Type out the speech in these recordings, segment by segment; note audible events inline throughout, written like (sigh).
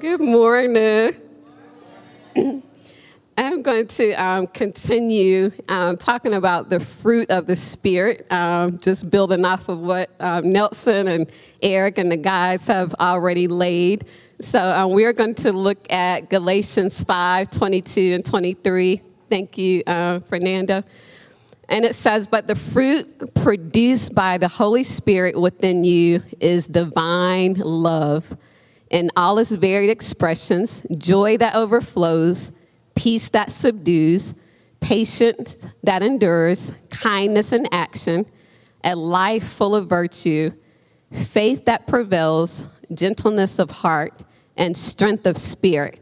Good morning. I'm going to um, continue um, talking about the fruit of the Spirit, um, just building off of what um, Nelson and Eric and the guys have already laid. So um, we're going to look at Galatians 5 22 and 23. Thank you, uh, Fernando. And it says, But the fruit produced by the Holy Spirit within you is divine love in all its varied expressions, joy that overflows, peace that subdues, patience that endures, kindness in action, a life full of virtue, faith that prevails, gentleness of heart, and strength of spirit.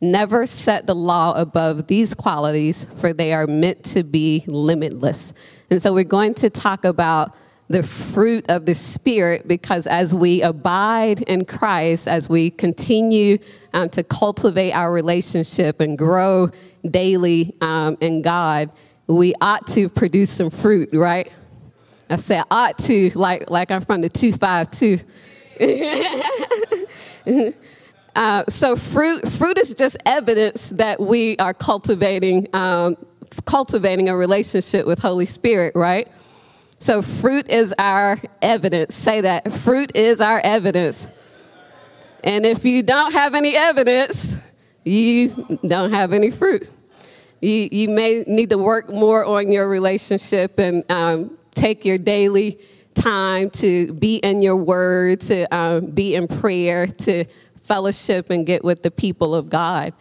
Never set the law above these qualities, for they are meant to be limitless. And so we're going to talk about the fruit of the Spirit because as we abide in Christ, as we continue um, to cultivate our relationship and grow daily um, in God, we ought to produce some fruit, right? I said ought to, like, like I'm from the 252. (laughs) Uh, so fruit, fruit is just evidence that we are cultivating, um, cultivating a relationship with Holy Spirit, right? So fruit is our evidence. Say that. Fruit is our evidence. And if you don't have any evidence, you don't have any fruit. You, you may need to work more on your relationship and um, take your daily time to be in your word, to um, be in prayer, to fellowship and get with the people of God.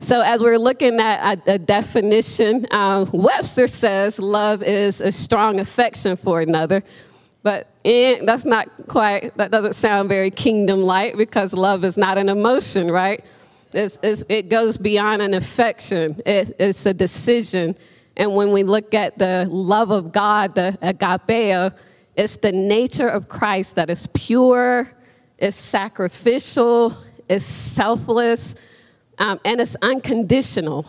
So, as we're looking at a, definition, um, Webster says love is a strong affection for another. But that's not quite, that doesn't sound very kingdom like because love is not an emotion, right? It's, it's, it goes beyond an affection, it, it's a decision. And when we look at the love of God, the agapeo, it's the nature of Christ that is pure, it's sacrificial, it's selfless, um, and it's unconditional.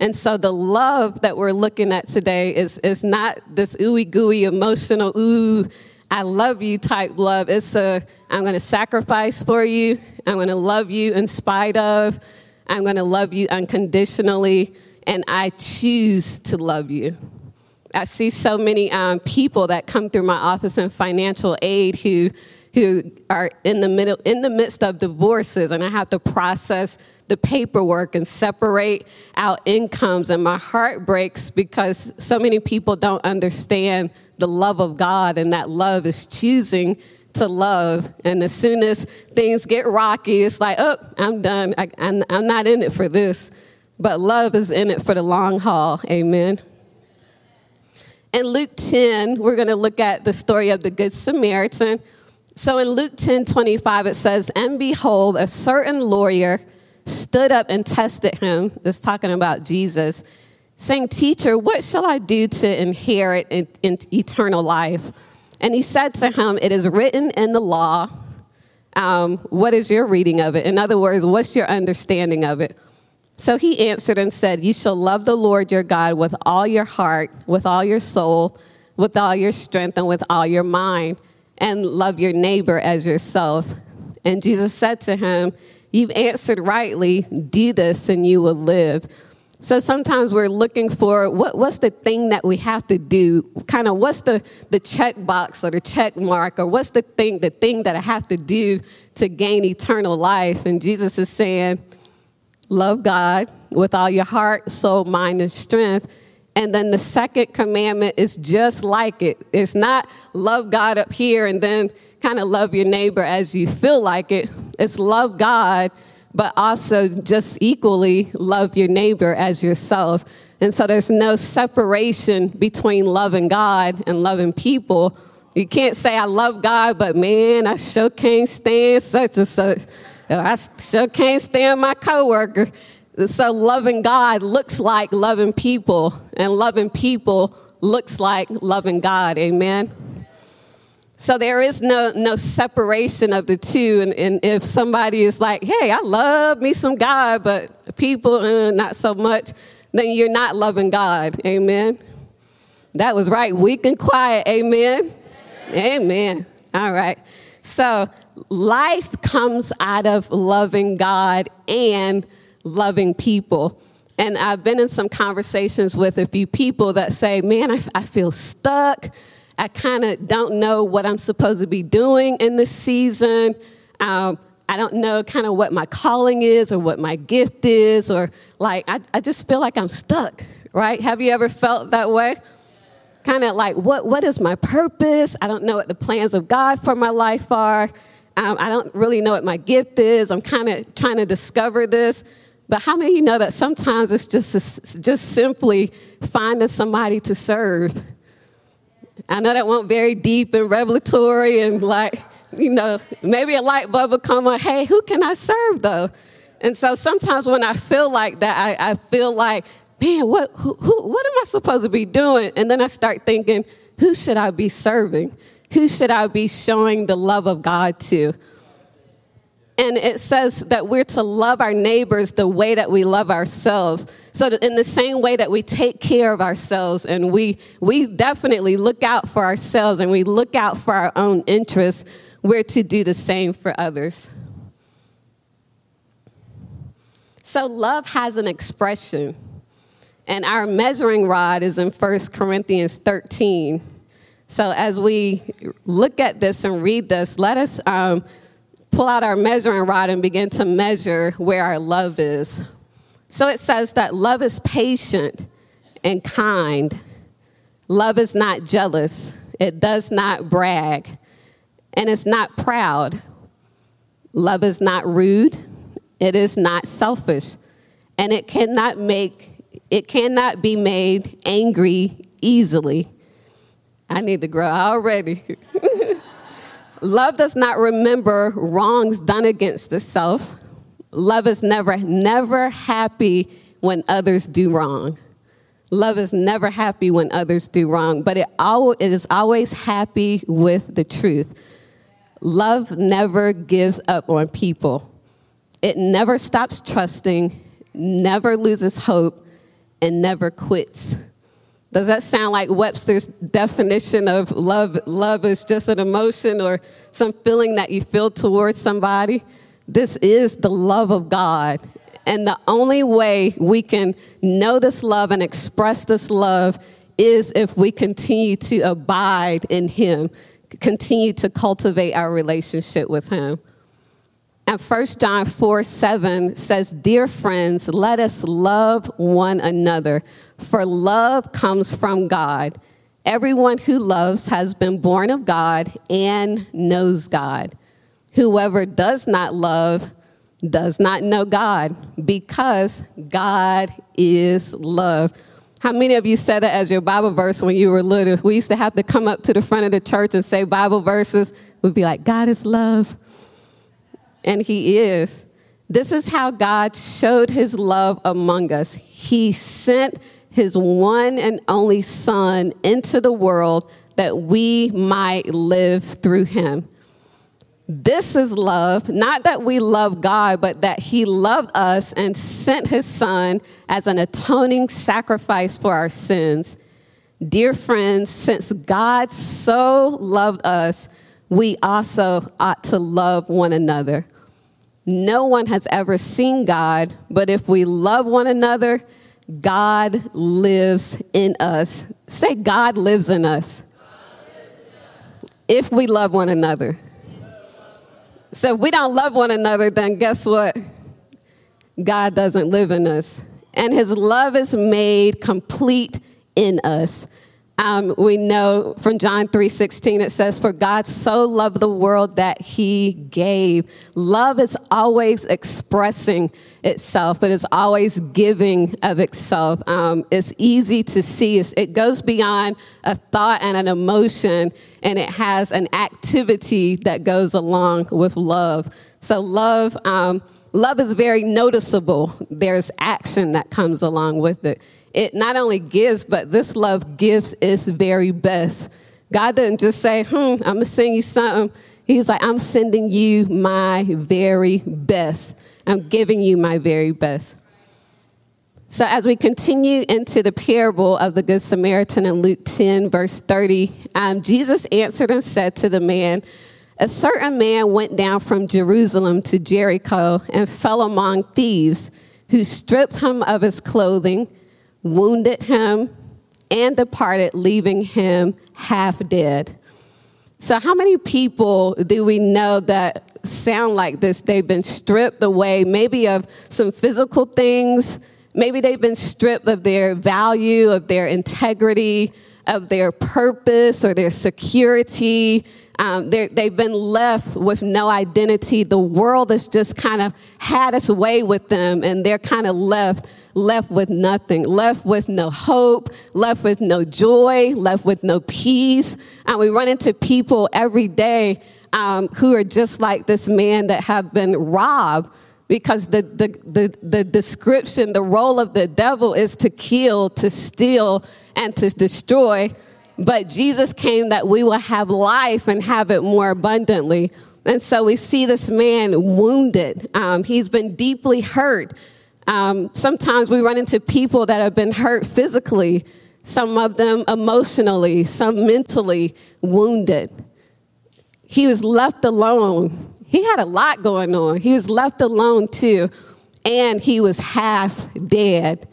And so the love that we're looking at today is, is not this ooey gooey emotional, ooh, I love you type love. It's a, I'm going to sacrifice for you. I'm going to love you in spite of. I'm going to love you unconditionally. And I choose to love you. I see so many um, people that come through my office in financial aid who who are in the middle in the midst of divorces and I have to process the paperwork and separate out incomes and my heart breaks because so many people don't understand the love of God and that love is choosing to love. And as soon as things get rocky it's like oh I'm done. I, I'm, I'm not in it for this. But love is in it for the long haul. Amen. In Luke 10 we're going to look at the story of the good Samaritan so in Luke 10 25, it says, And behold, a certain lawyer stood up and tested him, it's talking about Jesus, saying, Teacher, what shall I do to inherit in, in eternal life? And he said to him, It is written in the law. Um, what is your reading of it? In other words, what's your understanding of it? So he answered and said, You shall love the Lord your God with all your heart, with all your soul, with all your strength, and with all your mind and love your neighbor as yourself. And Jesus said to him, You've answered rightly, do this and you will live. So sometimes we're looking for what, what's the thing that we have to do? Kind of what's the, the check box or the check mark or what's the thing, the thing that I have to do to gain eternal life? And Jesus is saying, love God with all your heart, soul, mind, and strength. And then the second commandment is just like it. It's not love God up here and then kind of love your neighbor as you feel like it. It's love God, but also just equally love your neighbor as yourself. And so there's no separation between loving God and loving people. You can't say, I love God, but man, I sure can't stand such and such. I sure can't stand my coworker. So loving God looks like loving people, and loving people looks like loving God. Amen. So there is no no separation of the two. And, and if somebody is like, "Hey, I love me some God, but people uh, not so much," then you're not loving God. Amen. That was right. Weak and quiet. Amen. Amen. All right. So life comes out of loving God and loving people. And I've been in some conversations with a few people that say, man, I, I feel stuck. I kind of don't know what I'm supposed to be doing in this season. Um, I don't know kind of what my calling is or what my gift is, or like, I, I just feel like I'm stuck, right? Have you ever felt that way? Kind of like, what, what is my purpose? I don't know what the plans of God for my life are. Um, I don't really know what my gift is. I'm kind of trying to discover this. But how many of you know that sometimes it's just, just simply finding somebody to serve? I know that went very deep and revelatory and like, you know, maybe a light bulb will come on, hey, who can I serve though? And so sometimes when I feel like that, I, I feel like, man, what, who, who, what am I supposed to be doing? And then I start thinking, who should I be serving? Who should I be showing the love of God to? And it says that we're to love our neighbors the way that we love ourselves. So, in the same way that we take care of ourselves and we, we definitely look out for ourselves and we look out for our own interests, we're to do the same for others. So, love has an expression, and our measuring rod is in 1 Corinthians 13. So, as we look at this and read this, let us um, pull out our measuring rod and begin to measure where our love is. So, it says that love is patient and kind, love is not jealous, it does not brag and it's not proud. Love is not rude. It is not selfish. And it cannot make it cannot be made angry easily. I need to grow already. (laughs) Love does not remember wrongs done against itself. Love is never, never happy when others do wrong. Love is never happy when others do wrong, but it, al- it is always happy with the truth. Love never gives up on people. It never stops trusting, never loses hope, and never quits. Does that sound like Webster's definition of love? Love is just an emotion or some feeling that you feel towards somebody. This is the love of God. And the only way we can know this love and express this love is if we continue to abide in Him continue to cultivate our relationship with Him. And 1 John 4 7 says, Dear friends, let us love one another, for love comes from God. Everyone who loves has been born of God and knows God. Whoever does not love does not know God, because God is love. How many of you said that as your Bible verse when you were little? We used to have to come up to the front of the church and say Bible verses. We'd be like, God is love. And He is. This is how God showed His love among us. He sent His one and only Son into the world that we might live through Him. This is love, not that we love God, but that He loved us and sent His Son as an atoning sacrifice for our sins. Dear friends, since God so loved us, we also ought to love one another. No one has ever seen God, but if we love one another, God lives in us. Say, God lives in us. If we love one another. So if we don't love one another, then guess what? God doesn't live in us. And his love is made complete in us. Um, we know from John 3:16 it says, "For God so loved the world that He gave." Love is always expressing itself, but it's always giving of itself. Um, it's easy to see. It's, it goes beyond a thought and an emotion, and it has an activity that goes along with love. So love, um, love is very noticeable. There's action that comes along with it it not only gives, but this love gives its very best. God doesn't just say, hmm, I'm going to send you something. He's like, I'm sending you my very best. I'm giving you my very best. So, as we continue into the parable of the Good Samaritan in Luke 10, verse 30, um, Jesus answered and said to the man, A certain man went down from Jerusalem to Jericho and fell among thieves who stripped him of his clothing, wounded him, and departed, leaving him half dead. So, how many people do we know that sound like this? They've been stripped away, maybe of some physical things, maybe they've been stripped of their value, of their integrity, of their purpose or their security. Um, they've been left with no identity. The world has just kind of had its way with them, and they're kind of left left with nothing, left with no hope, left with no joy, left with no peace. And we run into people every day um, who are just like this man that have been robbed because the, the, the, the, description, the role of the devil is to kill, to steal, and to destroy. But Jesus came that we will have life and have it more abundantly. And so we see this man wounded. Um, he's been deeply hurt. Um, sometimes we run into people that have been hurt physically, some of them emotionally, some mentally wounded. He was left alone. He had a lot going on. He was left alone too, and he was half dead.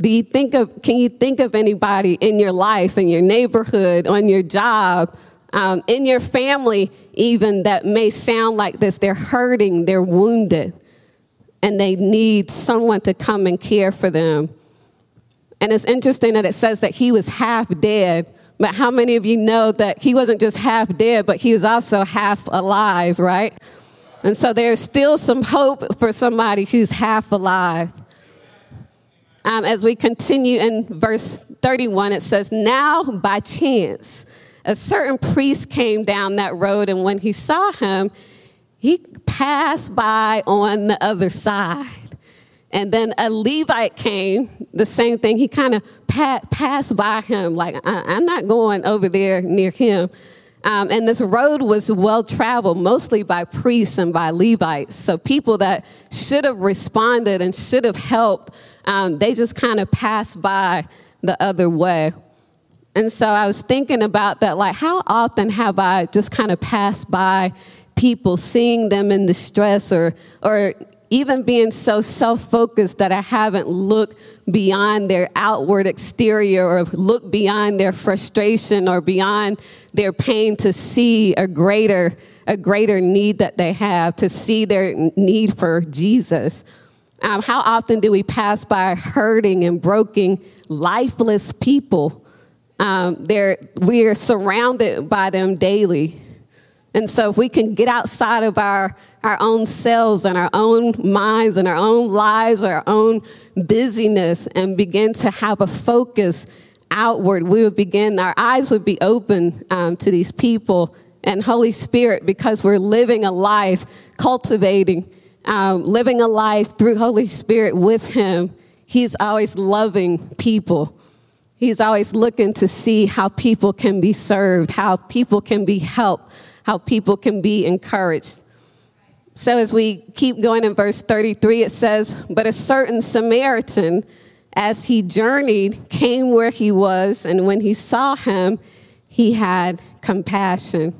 Do you think of, can you think of anybody in your life, in your neighborhood, on your job, um, in your family, even that may sound like this? They're hurting, they're wounded and they need someone to come and care for them. And it's interesting that it says that he was half dead. But how many of you know that he wasn't just half dead, but he was also half alive, right? And so there's still some hope for somebody who's half alive. Um, as we continue in verse 31, it says, Now by chance, a certain priest came down that road, and when he saw him, he passed by on the other side. And then a Levite came, the same thing. He kind of pa- passed by him, like, I- am not going over there near him. Um, and this road was well traveled, mostly by priests and by Levites. So people that should have responded and should have helped, um, they just kind of passed by the other way. And so I was thinking about that, like, how often have I just kind of passed by people, seeing them in distress, or, or even being so self focused that I haven't looked beyond their outward exterior or looked beyond their frustration or beyond their pain to see a greater, a greater need that they have, to see their need for Jesus. Um, how often do we pass by hurting and broken, lifeless people? Um, we're surrounded by them daily. And so if we can get outside of our, our own selves and our own minds and our own lives, our own busyness, and begin to have a focus outward, we would begin, our eyes would be open um, to these people. And Holy Spirit, because we're living a life, cultivating, um, living a life through Holy Spirit with Him, He's always loving people. He's always looking to see how people can be served, how people can be helped how people can be encouraged. So, as we keep going in verse 33, it says, But a certain Samaritan, as he journeyed, came where he was, and when he saw him, he had compassion.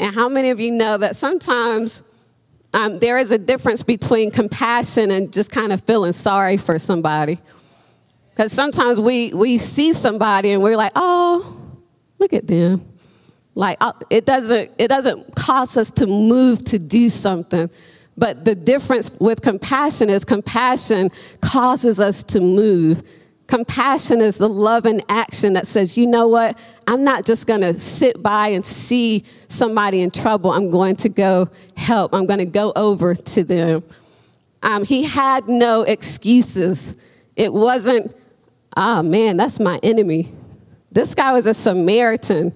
And how many of you know that sometimes um, there is a difference between compassion and just kind of feeling sorry for somebody? Because sometimes we, we see somebody and we're like, oh, look at them. Like uh, it doesn't it doesn't cause us to move to do something. But the difference with compassion is compassion causes us to move. Compassion is the love and action that says, you know what? I'm not just going to sit by and see somebody in trouble. I'm going to go help. I'm going to go over to them. Um, he had no excuses. It wasn't, oh man, that's my enemy. This guy was a Samaritan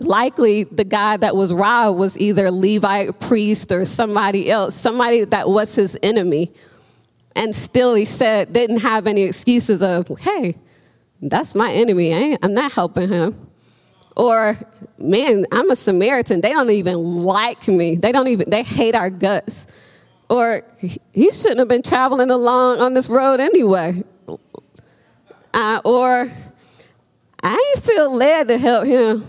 likely the guy that was robbed was either Levite priest or somebody else, somebody that was his enemy. And still he said, didn't have any excuses of, hey, that's my enemy. I I'm not helping him. Or, man, I'm a Samaritan. They don't even like me. They don't even, they hate our guts. Or, he shouldn't have been traveling along on this road anyway. Uh, or, I ain't feel led to help him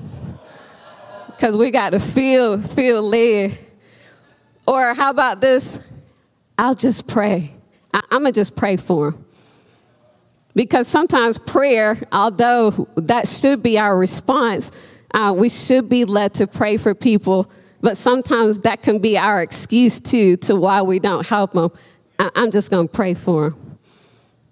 because we got to feel feel led. Or how about this? I'll just pray. I, am gonna just pray for him. Because sometimes prayer, although that should be our response, uh, we should be led to pray for people, but sometimes that can be our excuse too to why we don't help them. I- I'm just going to pray for them.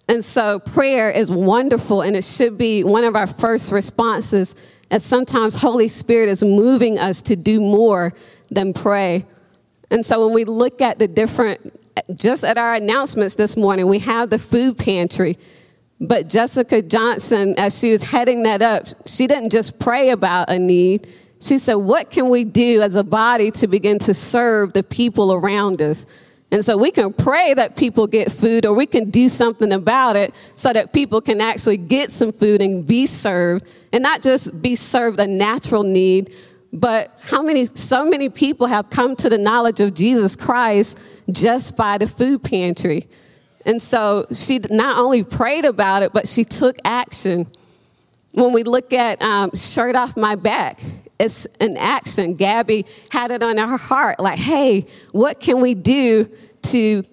And so prayer is wonderful, and it should be one of our first responses. And sometimes Holy Spirit is moving us to do more than pray. And so when we look at the different, just at our announcements this morning, we have the food pantry. But Jessica Johnson, as she was heading that up, she didn't just pray about a need. She said, What can we do as a body to begin to serve the people around us? And so we can pray that people get food, or we can do something about it so that people can actually get some food and be served, and not just be served a natural need, but how many, so many people have come to the knowledge of Jesus Christ just by the food pantry. And so she not only prayed about it, but she took action. When we look at um, Shirt Off My Back, it's an action. Gabby had it on her heart like, hey, what can we do to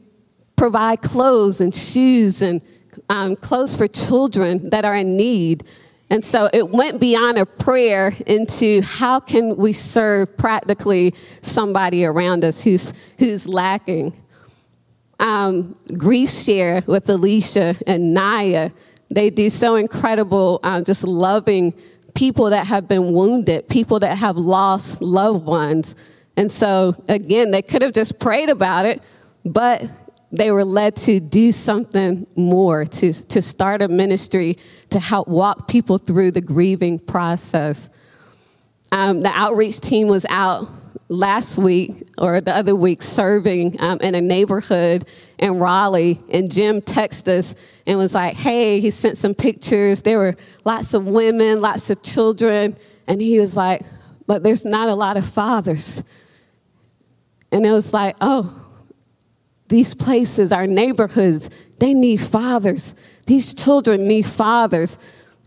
provide clothes and shoes and um, clothes for children that are in need? And so it went beyond a prayer into how can we serve practically somebody around us who's, who's lacking um, Grief Share with Alicia and Naya. They do so incredible, um, just loving people that have been wounded, people that have lost loved ones. And so, again, they could have just prayed about it, but they were led to do something more, to, to start a ministry to help walk people through the grieving process. Um, the outreach team was out last week or the other week serving um, in a neighborhood in Raleigh, and Jim texted us and was like, hey, he sent some pictures. There were lots of women, lots of children, and he was like, but there's not a lot of fathers. And it was like, oh, these places, our neighborhoods, they need fathers. These children need fathers.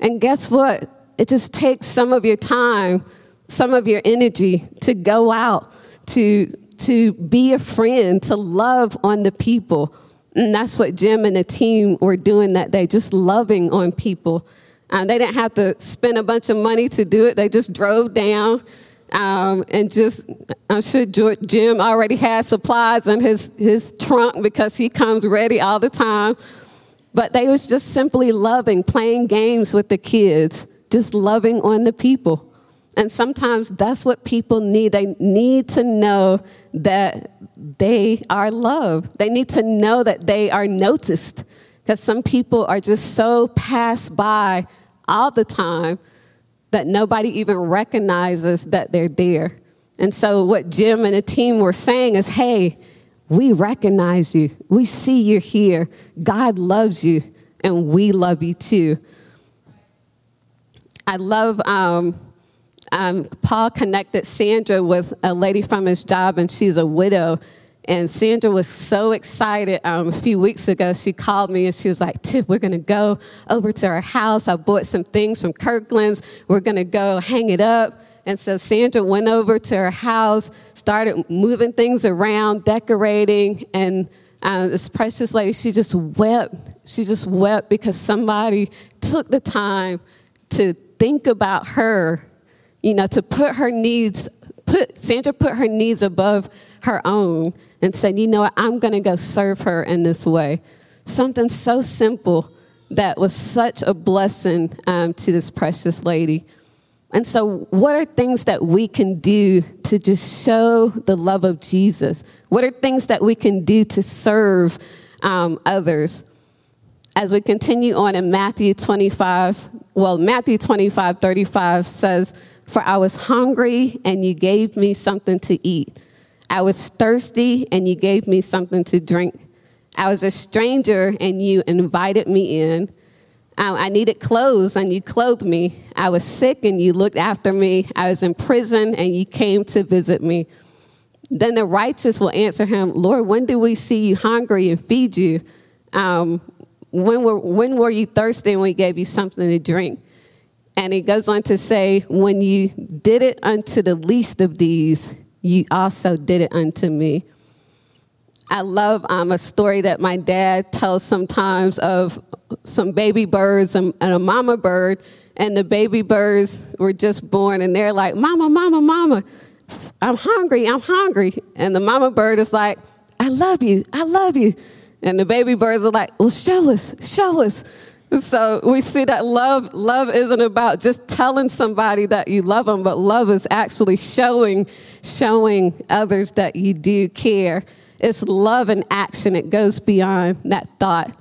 And guess what? It just takes some of your time some of your energy to go out, to, to be a friend, to love on the people. And that's what Jim and the team were doing that day, just loving on people. Um, they didn't have to spend a bunch of money to do it. They just drove down um, and just, I'm sure Jim already has supplies in his, his trunk because he comes ready all the time. But they was just simply loving, playing games with the kids, just loving on the people. And sometimes that's what people need. They need to know that they are loved. They need to know that they are noticed. Because some people are just so passed by all the time that nobody even recognizes that they're there. And so, what Jim and the team were saying is hey, we recognize you. We see you're here. God loves you, and we love you too. I love um, um, Paul connected Sandra with a lady from his job, and she's a widow. And Sandra was so excited. Um, a few weeks ago, she called me and she was like, Tip, we're going to go over to her house. I bought some things from Kirkland's. We're going to go hang it up. And so Sandra went over to her house, started moving things around, decorating. And uh, this precious lady, she just wept. She just wept because somebody took the time to think about her you know, to put her needs, put Sandra put her needs above her own and said, you know what, I'm going to go serve her in this way. Something so simple that was such a blessing um, to this precious lady. And so, what are things that we can do to just show the love of Jesus? What are things that we can do to serve um, others? As we continue on in Matthew 25, well, Matthew 25, 35 says, for I was hungry and you gave me something to eat. I was thirsty and you gave me something to drink. I was a stranger and you invited me in. I needed clothes and you clothed me. I was sick and you looked after me. I was in prison and you came to visit me. Then the righteous will answer him, Lord, when did we see you hungry and feed you? Um, when, were, when were you thirsty and we gave you something to drink? And he goes on to say, When you did it unto the least of these, you also did it unto me. I love um, a story that my dad tells sometimes of some baby birds and, and, a mama bird, and the baby birds were just born, and they're like, Mama, Mama, Mama, I'm hungry, I'm hungry. And the mama bird is like, I love you, I love you. And the baby birds are like, Well, show us, show us. So we see that love, love isn't about just telling somebody that you love them, but love is actually showing, showing others that you do care. It's love in action. It goes beyond that thought.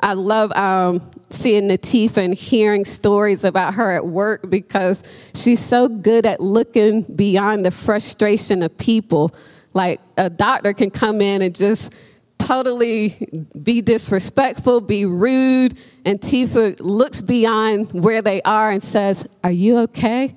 I love um, seeing Natif and hearing stories about her at work because she's so good at looking beyond the frustration of people. Like a doctor can come in and just totally be disrespectful, be rude, and Tifa looks beyond where they are and says, Are you okay?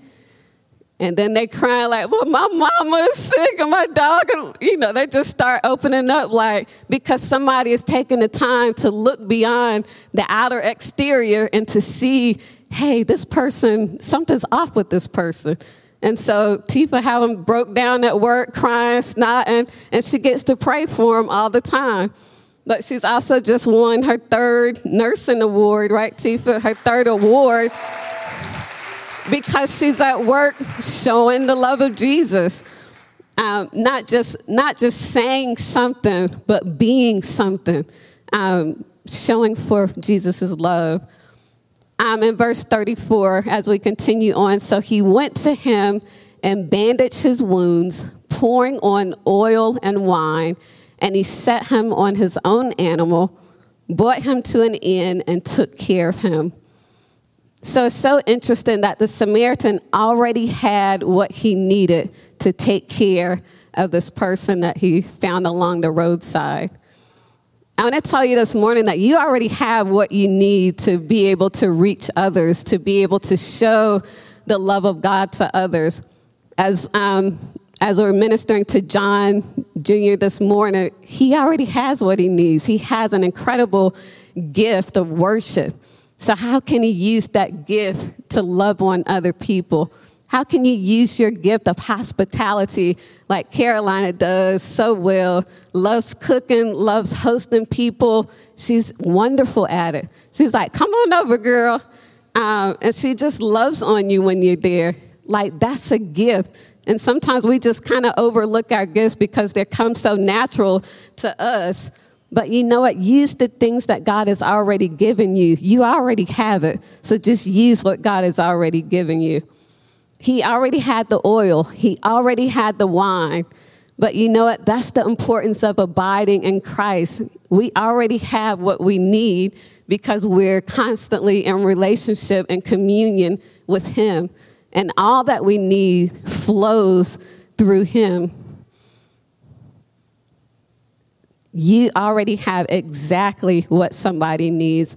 And then they cry like, well, my mama is sick and my dog, you know, they just start opening up like, because somebody is taking the time to look beyond the outer exterior and to see, hey, this person, something's off with this person. And so Tifa having broke down at work, crying, snotting, and she gets to pray for him all the time. But she's also just won her third nursing award, right, Tifa? Her third award because she's at work showing the love of Jesus. Um, not just not just saying something, but being something, um, showing forth Jesus' love. Um, in verse 34, as we continue on, so he went to him and bandaged his wounds, pouring on oil and wine, and he set him on his own animal, brought him to an inn, and took care of him. So it's so interesting that the Samaritan already had what he needed to take care of this person that he found along the roadside. I want to tell you this morning that you already have what you need to be able to reach others, to be able to show the love of God to others. As, um, as we're ministering to John Jr. this morning, he already has what he needs. He has an incredible gift of worship. So, how can he use that gift to love on other people? How can you use your gift of hospitality like Carolina does so well? Loves cooking, loves hosting people. She's wonderful at it. She's like, come on over, girl. Um, and she just loves on you when you're there. Like, that's a gift. And sometimes we just kind of overlook our gifts because they come so natural to us. But you know what? Use the things that God has already given you. You already have it. So just use what God has already given you. He already had the oil, He already had the wine. But you know what? That's the importance of abiding in Christ. We already have what we need because we're constantly in relationship and communion with Him. And all that we need flows through Him. you already have exactly what somebody needs.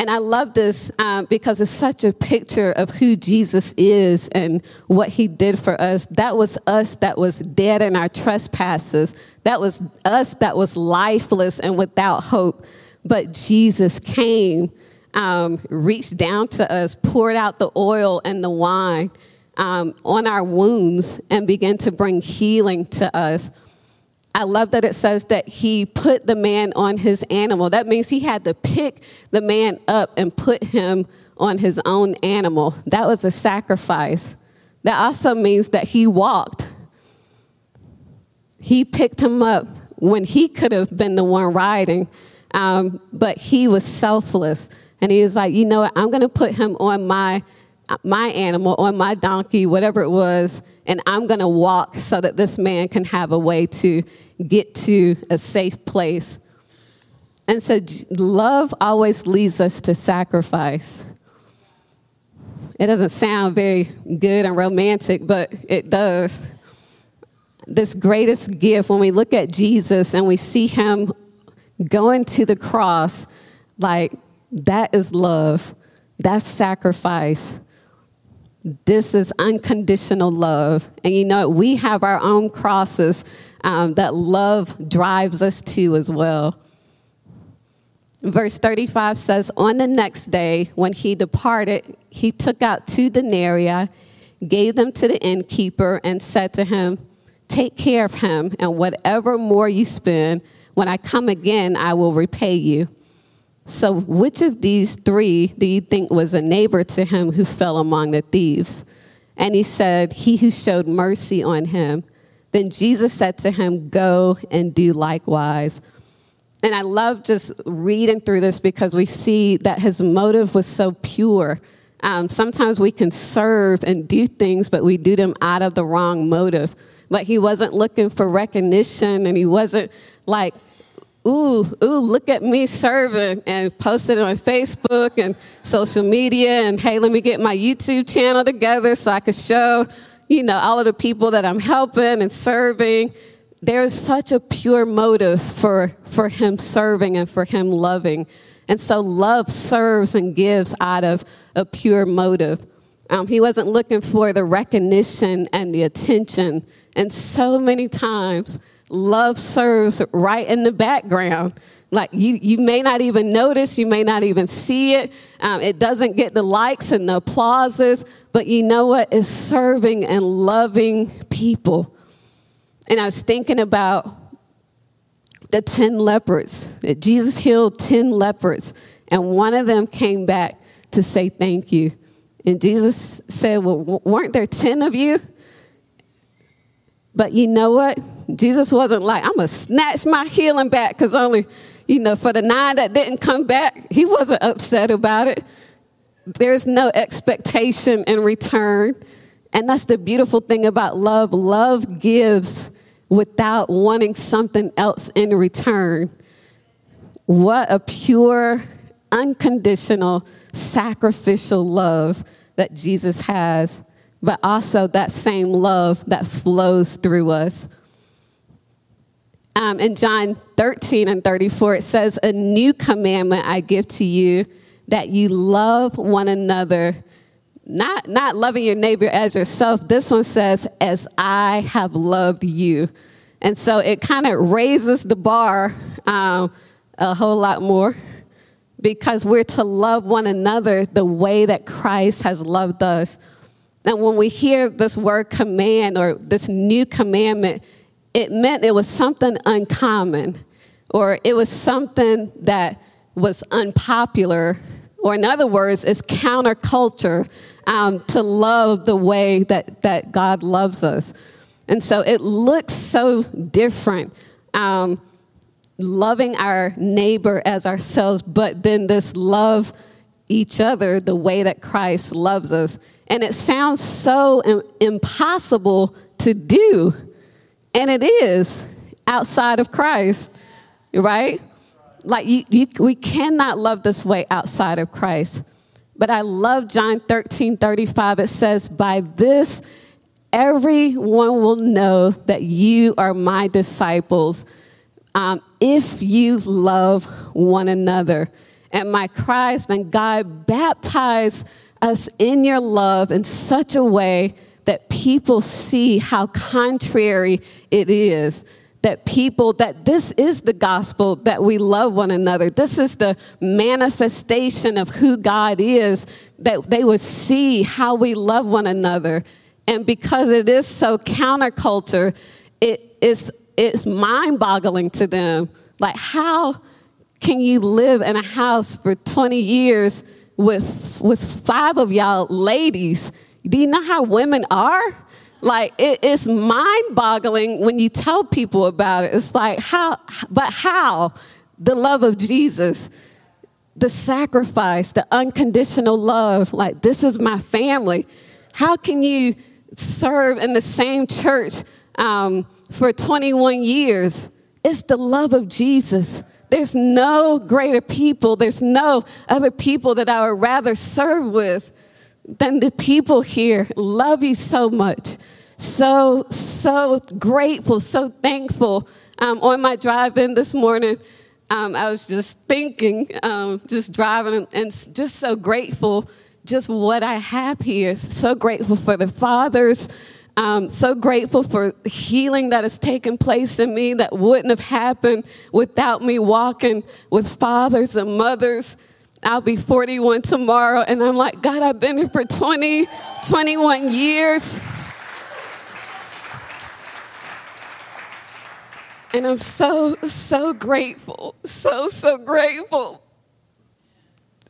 And I love this um, because it's such a picture of who Jesus is and what he did for us. That was us that was dead in our trespasses. That was us that was lifeless and without hope. But Jesus came, um, reached down to us, poured out the oil and the wine um, on our wounds, and began to bring healing to us. I love that it says that he put the man on his animal. That means he had to pick the man up and put him on his own animal. That was a sacrifice. That also means that he walked. He picked him up when he could have been the one riding, um, but he was selfless. And he was like, you know what? I'm going to put him on my my animal, on my donkey, whatever it was, and I'm going to walk so that this man can have a way to get to a safe place. And so, love always leads us to sacrifice. It doesn't sound very good and romantic, but it does. This greatest gift, when we look at Jesus and we see him going to the cross, like that is love, that's sacrifice. This is unconditional love. And you know, we have our own crosses um, that love drives us to as well. Verse 35 says, On the next day, when he departed, he took out two denarii, gave them to the innkeeper, and said to him, Take care of him, and whatever more you spend, when I come again, I will repay you. So, which of these three do you think was a neighbor to him who fell among the thieves? And he said, He who showed mercy on him. Then Jesus said to him, Go and do likewise. And I love just reading through this because we see that his motive was so pure. Um, sometimes we can serve and do things, but we do them out of the wrong motive. But he wasn't looking for recognition and he wasn't like, ooh, ooh, look at me serving and post it on Facebook and social media and hey, let me get my YouTube channel together so I can show, you know, all of the people that I'm helping and serving there is such a pure motive for, for him serving and for him loving. And so love serves and gives out of a pure motive. Um, he wasn't looking for the recognition and the attention. And so many times, love serves right in the background. Like you, you may not even notice, you may not even see it. Um, it doesn't get the likes and the applauses, but you know what? It's serving and loving people. And I was thinking about the 10 lepers. Jesus healed 10 lepers, and one of them came back to say thank you. And Jesus said, Well, weren't there 10 of you? But you know what? Jesus wasn't like, I'm going to snatch my healing back because only, you know, for the nine that didn't come back, he wasn't upset about it. There's no expectation in return. And that's the beautiful thing about love. Love gives without wanting something else in return. What a pure, unconditional, sacrificial love that Jesus has, but also that same love that flows through us. Um, in John 13 and 34, it says, A new commandment I give to you that you love one another not, not loving your neighbor as yourself. This one says, as I have loved you. And so it kind of raises the bar um, a whole lot more because we're to love one another the way that Christ has loved us. And when we hear this word command or this new commandment, it meant it was something uncommon or it was something that was unpopular or in other words, it's counterculture um, to love the way that, that God loves us. And so it looks so different. Um, loving our neighbor as ourselves, but then this love each other the way that Christ loves us. And it sounds so Im- impossible to do. And it is outside of Christ, right? Like, you, you, we cannot love this way outside of Christ. But I love John 13 35. It says, By this everyone will know that you are my disciples um, if you love one another. And my has been, God, baptize us in your love in such a way that people see how contrary it is that people that this is the gospel that we love one another. This is the manifestation of who god is that they would see how we love one another. And because it is so counterculture it is it's mind-boggling to them. Like how can you live in a house for 20 years with with five of y'all ladies do you know how women are like it, it's mind-boggling when you tell people about it. It's like how, but how? The love of Jesus, the sacrifice, the unconditional love. Like this is my family. How can you serve in the same church um, for 21 years? It's the love of Jesus. There's no greater people. There's no other people that I would rather serve with than the people here love you so much. So, so grateful, so thankful. Um, on my drive in this morning, um, I was just thinking, um, just driving, and just so grateful just what I have here. So grateful for the fathers I'm so grateful for healing that has taken place in me that wouldn't have happened without me walking with fathers and mothers. I'll be 41 tomorrow, and I'm like, God, I've been here for 20, 21 years. And I'm so, so grateful, so, so grateful.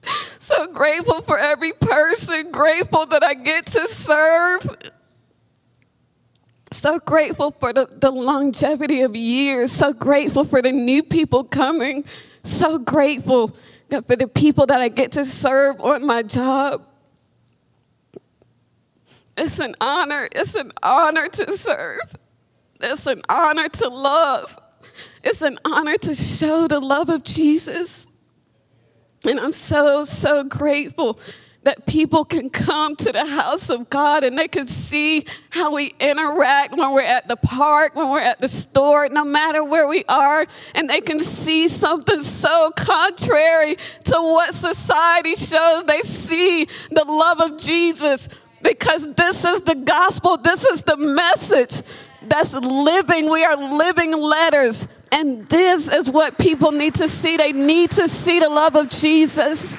So grateful for every person, grateful that I get to serve. So grateful for the, the longevity of years, so grateful for the new people coming, so grateful for the people that I get to serve on my job. It's an honor, it's an honor to serve. It's an honor to love. It's an honor to show the love of Jesus. And I'm so, so grateful that people can come to the house of God and they can see how we interact when we're at the park, when we're at the store, no matter where we are, and they can see something so contrary to what society shows. They see the love of Jesus because this is the gospel, this is the message that's living. We are living letters. And this is what people need to see. They need to see the love of Jesus.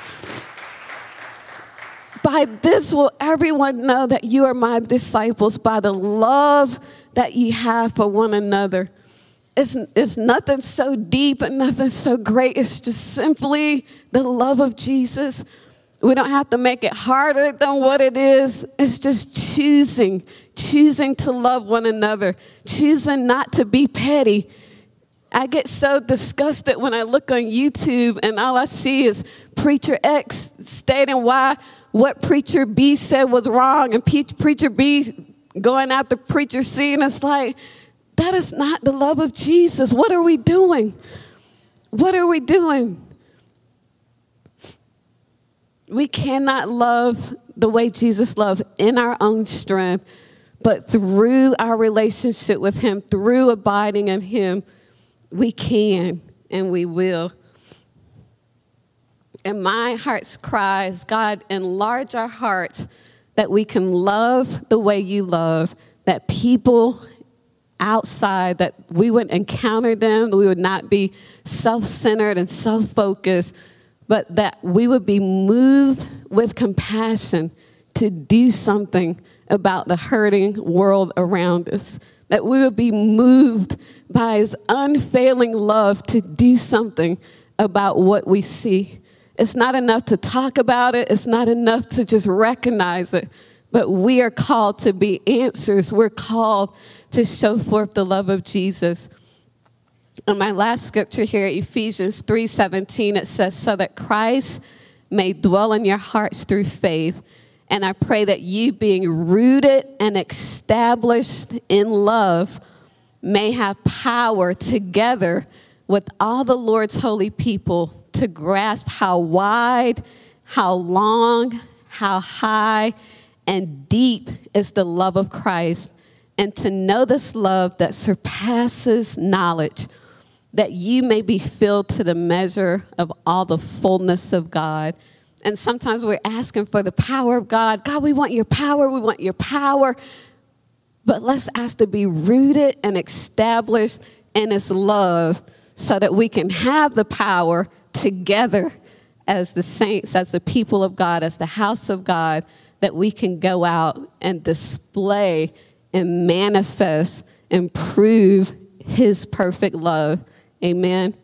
By this will everyone know that you are my disciples, by the love that you have for one another. It's, it's nothing so deep and nothing so great. It's just simply the love of Jesus. We don't have to make it harder than what it is. It's just choosing, choosing to love one another, choosing not to be petty. I get so disgusted when I look on YouTube and all I see is Preacher X stating why what Preacher B said was wrong and Preacher B going after Preacher C. And it's like, that is not the love of Jesus. What are we doing? What are we doing? We cannot love the way Jesus loved in our own strength, but through our relationship with Him, through abiding in Him, we can and we will. And my heart's cry is God, enlarge our hearts that we can love the way you love, that people outside, that we would encounter them, we would not be self centered and self focused, but that we would be moved with compassion to do something about the hurting world around us. That we would be moved by his unfailing love to do something about what we see. It's not enough to talk about it, it's not enough to just recognize it, but we are called to be answers. We're called to show forth the love of Jesus. And my last scripture here, Ephesians 3:17, it says, "So that Christ may dwell in your hearts through faith." And I pray that you, being rooted and established in love, may have power together with all the Lord's holy people to grasp how wide, how long, how high, and deep is the love of Christ, and to know this love that surpasses knowledge that you may be filled to the measure of all the fullness of God. And sometimes we're asking for the power of God. God, we want your power. We want your power. But let's ask to be rooted and established in His love so that we can have the power together as the saints, as the people of God, as the house of God, that we can go out and display and manifest and prove His perfect love Amen.